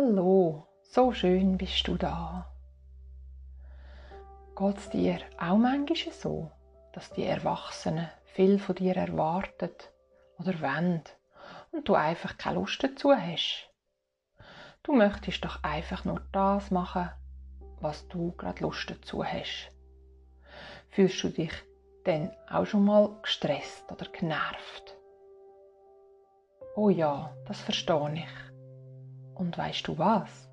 Hallo, so schön bist du da. Geht's dir auch manchmal so, dass die Erwachsenen viel von dir erwarten oder wollen und du einfach keine Lust dazu hast? Du möchtest doch einfach nur das machen, was du gerade Lust dazu hast. Fühlst du dich denn auch schon mal gestresst oder genervt? Oh ja, das verstehe ich. Und weißt du was?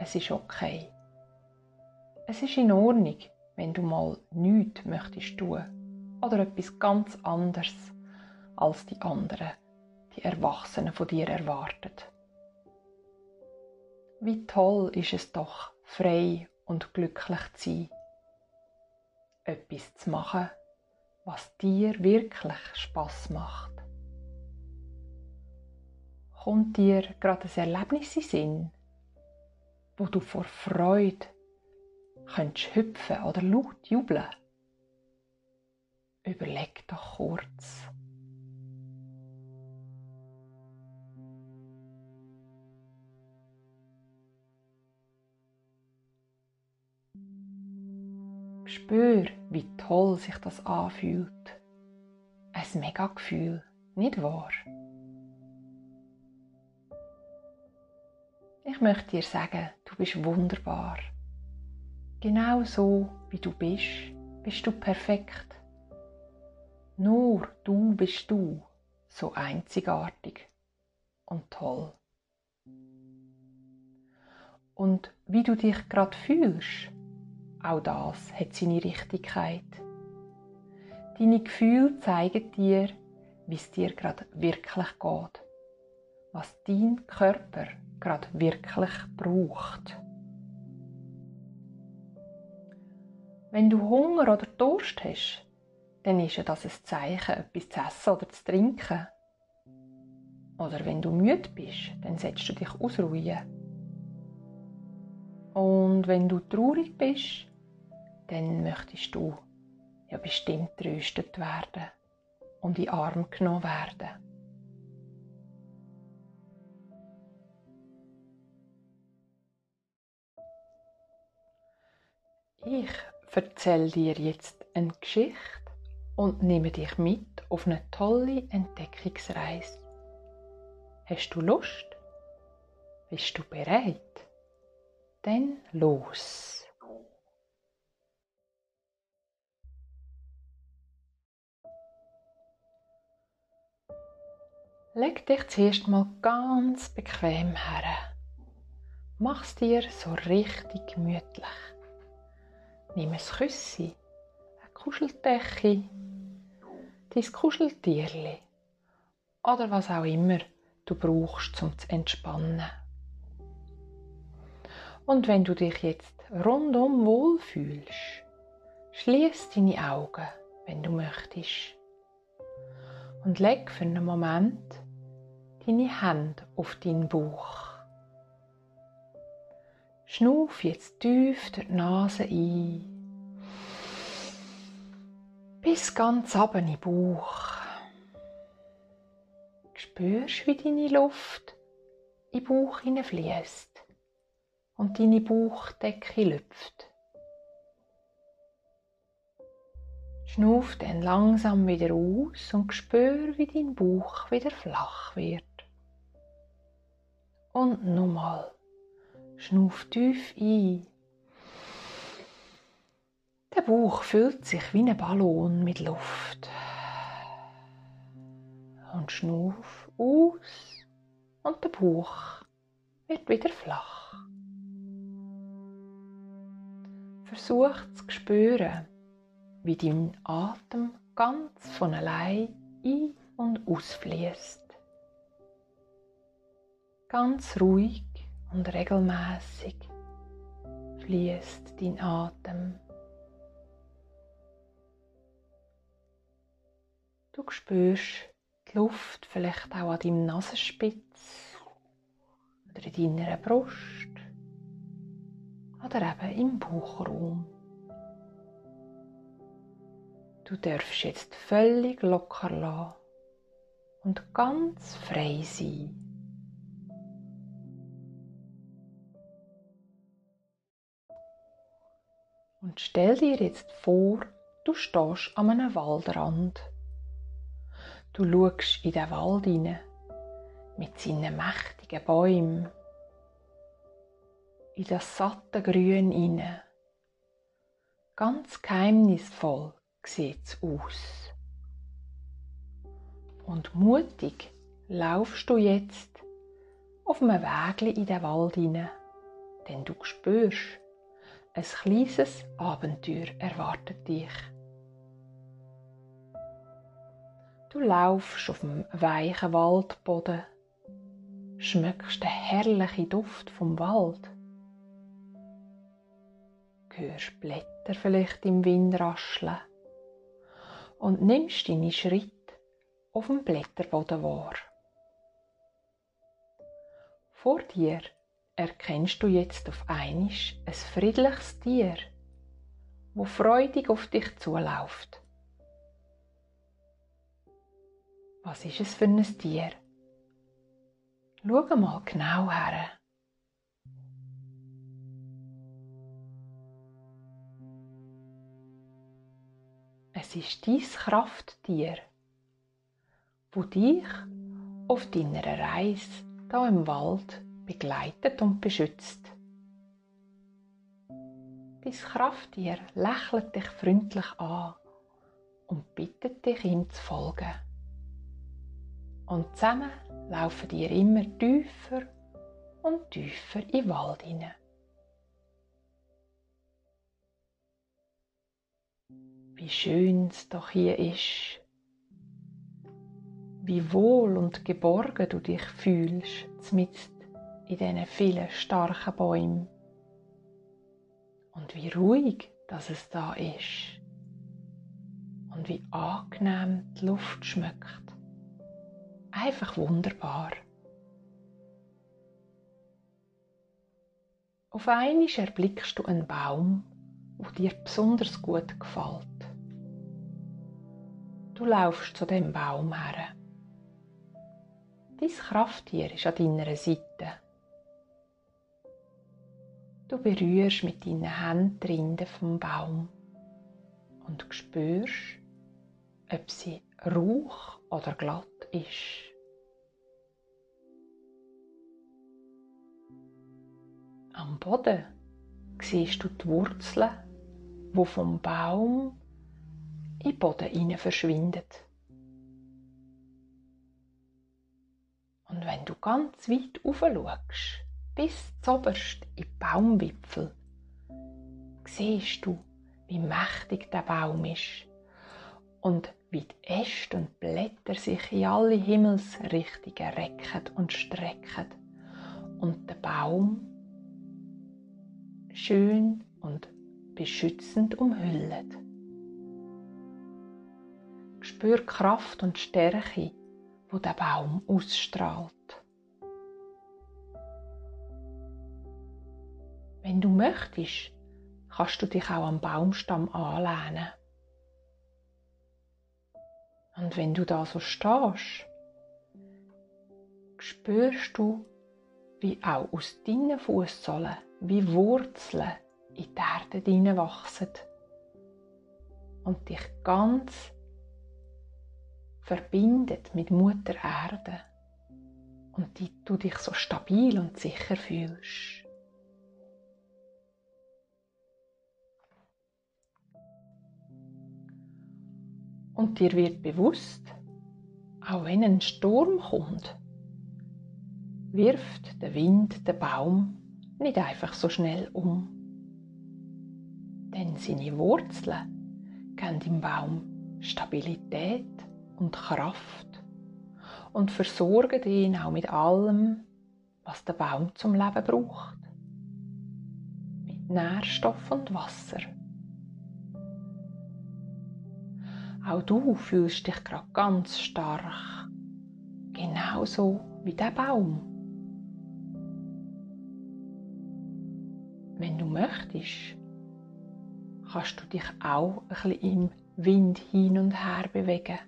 Es ist okay. Es ist in Ordnung, wenn du mal nichts möchtest tun oder etwas ganz anderes als die anderen, die Erwachsenen von dir erwarten. Wie toll ist es doch, frei und glücklich zu sein. Etwas zu machen, was dir wirklich Spaß macht. Kommt dir gerade ein Erlebnis in Sinn, wo du vor Freude könntest hüpfen oder laut jubeln. Überleg doch kurz. Spür, wie toll sich das anfühlt. Ein mega Gefühl, nicht wahr? Ich möchte dir sagen, du bist wunderbar. Genau so, wie du bist, bist du perfekt. Nur du bist du, so einzigartig und toll. Und wie du dich gerade fühlst, auch das hat seine Richtigkeit. Deine Gefühle zeigen dir, wie es dir gerade wirklich geht, was dein Körper gerade wirklich braucht. Wenn du Hunger oder Durst hast, dann ist ja das ein Zeichen, etwas zu essen oder zu trinken. Oder wenn du müde bist, dann setzt du dich ausruhen. Und wenn du traurig bist, dann möchtest du ja bestimmt tröstet werden und in Arm genommen werden. Ich erzähle dir jetzt eine Geschichte und nehme dich mit auf eine tolle Entdeckungsreise. Hast du Lust? Bist du bereit? Dann los! Leg dich zuerst mal ganz bequem her. Mach's dir so richtig gemütlich. Nimm ein Küssi, eine Kuscheldecke, dein Kuscheltierli oder was auch immer du brauchst, um zu entspannen. Und wenn du dich jetzt rundum wohlfühlst, schließ deine Augen, wenn du möchtest. Und leg für einen Moment deine Hände auf deinen Bauch. Schnuff jetzt tief durch die Nase ein. Bis ganz runter in den Bauch. Spürst, wie deine Luft in den Bauch hineinfließt und deine Bauchdecke lüpft. Schnuff dann langsam wieder aus und spür, wie dein Bauch wieder flach wird. Und nochmal. Schnuff tief ein. Der Bauch füllt sich wie ein Ballon mit Luft. Und schnuff aus und der Bauch wird wieder flach. Versuch zu spüren, wie dein Atem ganz von allein ein- und ausfließt. Ganz ruhig und regelmäßig fließt dein Atem. Du spürst die Luft vielleicht auch an deinem Nasenspitz oder in deiner Brust oder eben im Bauchraum. Du darfst jetzt völlig locker lassen und ganz frei sein. Und stell dir jetzt vor, du stehst an einem Waldrand. Du schaust in den Wald hinein mit seinen mächtigen Bäumen in das satte Grün hinein. Ganz geheimnisvoll sieht's aus. Und mutig laufst du jetzt auf einem Weg in den Wald hinein, denn du spürst, ein kleines Abenteuer erwartet dich. Du laufst auf dem weichen Waldboden, schmeckst den herrlichen Duft vom Wald, hörst Blätter vielleicht im Wind rascheln und nimmst deine Schritte auf dem Blätterboden wahr. Vor dir erkennst du jetzt auf einisch ein friedliches Tier, wo freudig auf dich zuläuft. Was ist es für ein Tier? Schau mal genau her. Es ist dein Krafttier, wo dich auf deiner Reise da im Wald begleitet und beschützt. Dein Krafttier lächelt dich freundlich an und bittet dich, ihm zu folgen. Und zusammen laufen ihr immer tiefer und tiefer in den Wald hinein. Wie schön es doch hier ist wie wohl und geborgen du dich fühlst, mitten in diesen vielen starken Bäumen. Und wie ruhig, dass es da ist. Und wie angenehm die Luft schmeckt. Einfach wunderbar. Auf einmal erblickst du einen Baum, der dir besonders gut gefällt. Du laufst zu dem Baum her. Dein Krafttier ist an deiner Seite. Du berührst mit deinen Händen die Rinde vom Baum und spürst, ob sie rauch oder glatt ist. Am Boden siehst du die Wurzeln, wo vom Baum in den Boden verschwinden. Und wenn du ganz weit rauf schaust, bis zoberst in die Baumwipfel, siehst du, wie mächtig der Baum ist und wie die Äste und Blätter sich in alle Himmelsrichtungen recken und strecken und der Baum schön und beschützend umhüllet. Spür Kraft und Stärke wo der Baum ausstrahlt. Wenn du möchtest, kannst du dich auch am Baumstamm anlehnen. Und wenn du da so stehst, spürst du, wie auch aus deinen Fußsohlen wie Wurzeln in die Erde wachsen und dich ganz verbindet mit Mutter Erde und die du dich so stabil und sicher fühlst. Und dir wird bewusst, auch wenn ein Sturm kommt, wirft der Wind den Baum nicht einfach so schnell um. Denn seine Wurzeln geben dem Baum Stabilität und Kraft und versorgen ihn auch mit allem, was der Baum zum Leben braucht. Mit Nährstoff und Wasser. Auch du fühlst dich gerade ganz stark, genauso wie der Baum. Wenn du möchtest, kannst du dich auch ein bisschen im Wind hin und her bewegen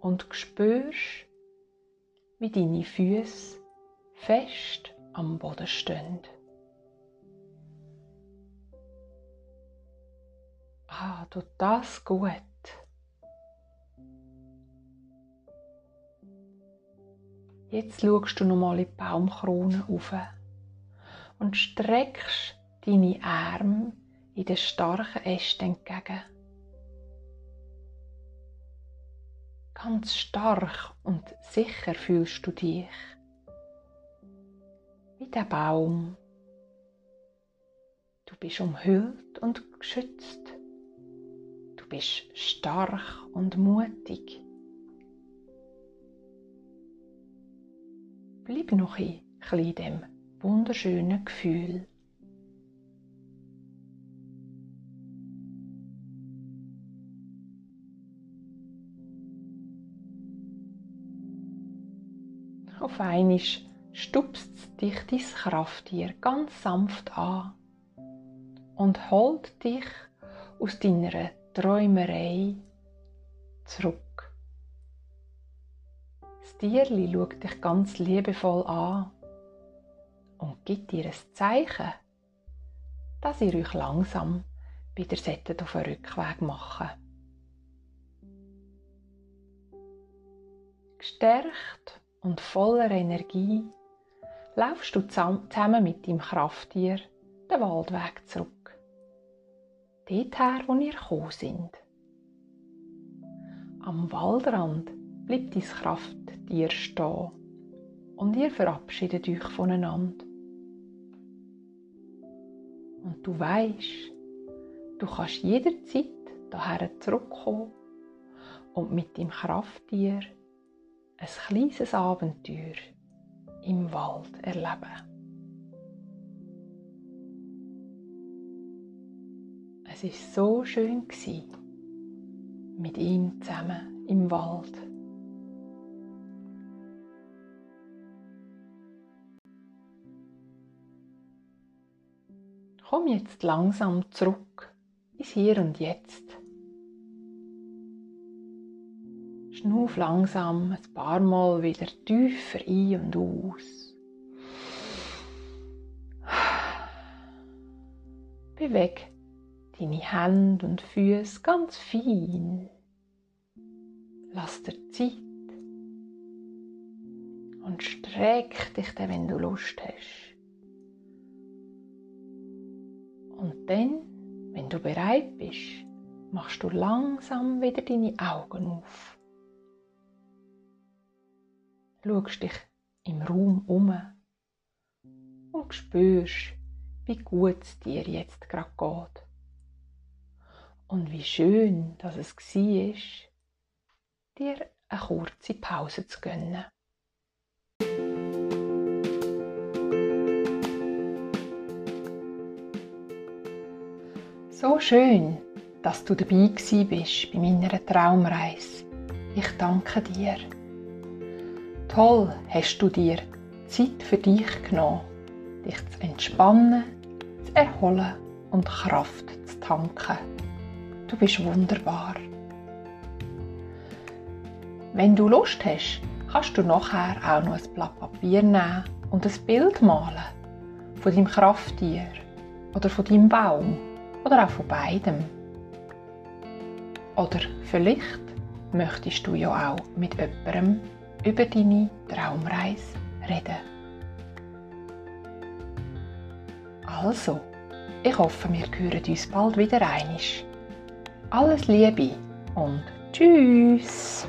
und spürst, wie deine Füße fest am Boden stehen. Ah, tut das gut. Jetzt schaust du nochmal in die Baumkrone auf und streckst deine Arme in den starken Ästen entgegen. Ganz stark und sicher fühlst du dich. Wie der Baum. Du bist umhüllt und geschützt. Bist stark und mutig. Bleib noch ein bisschen dem wunderschönen Gefühl. Auf einmal stupst dich dein Krafttier ganz sanft an und holt dich aus deiner Träumerei zurück. Das Tierli schaut dich ganz liebevoll an und gibt dir ein Zeichen, dass ihr euch langsam wieder auf einen Rückweg machen Gestärkt und voller Energie laufst du zusammen mit deinem Krafttier den Waldweg zurück. Dorthin, wo ihr gekommen sind. Am Waldrand bleibt dein Krafttier stehen und ihr verabschiedet euch voneinander. Und du weißt, du kannst jederzeit daher zurückkommen und mit dem Krafttier ein kleines Abenteuer im Wald erleben. Es ist so schön mit ihm zusammen im Wald. Komm jetzt langsam zurück ins Hier und Jetzt. Schnuff langsam ein paar Mal wieder tiefer ein und aus. Beweg deine Hände und Füße ganz fein. Lass dir Zeit und streck dich dann, wenn du Lust hast. Und dann, wenn du bereit bist, machst du langsam wieder deine Augen auf schaust dich im Raum um und spürst, wie gut es dir jetzt gerade geht. Und wie schön, dass es war, dir eine kurze Pause zu gönnen. So schön, dass du dabei bist bei meiner Traumreise. Ich danke dir. Toll hast du dir Zeit für dich genommen, dich zu entspannen, zu erholen und Kraft zu tanken. Du bist wunderbar. Wenn du Lust hast, kannst du nachher auch noch ein Blatt Papier nehmen und ein Bild malen von deinem Krafttier oder von deinem Baum oder auch von beidem. Oder vielleicht möchtest du ja auch mit jemandem über deine Traumreise reden. Also, ich hoffe, wir hören uns bald wieder einig. Alles Liebe und Tschüss!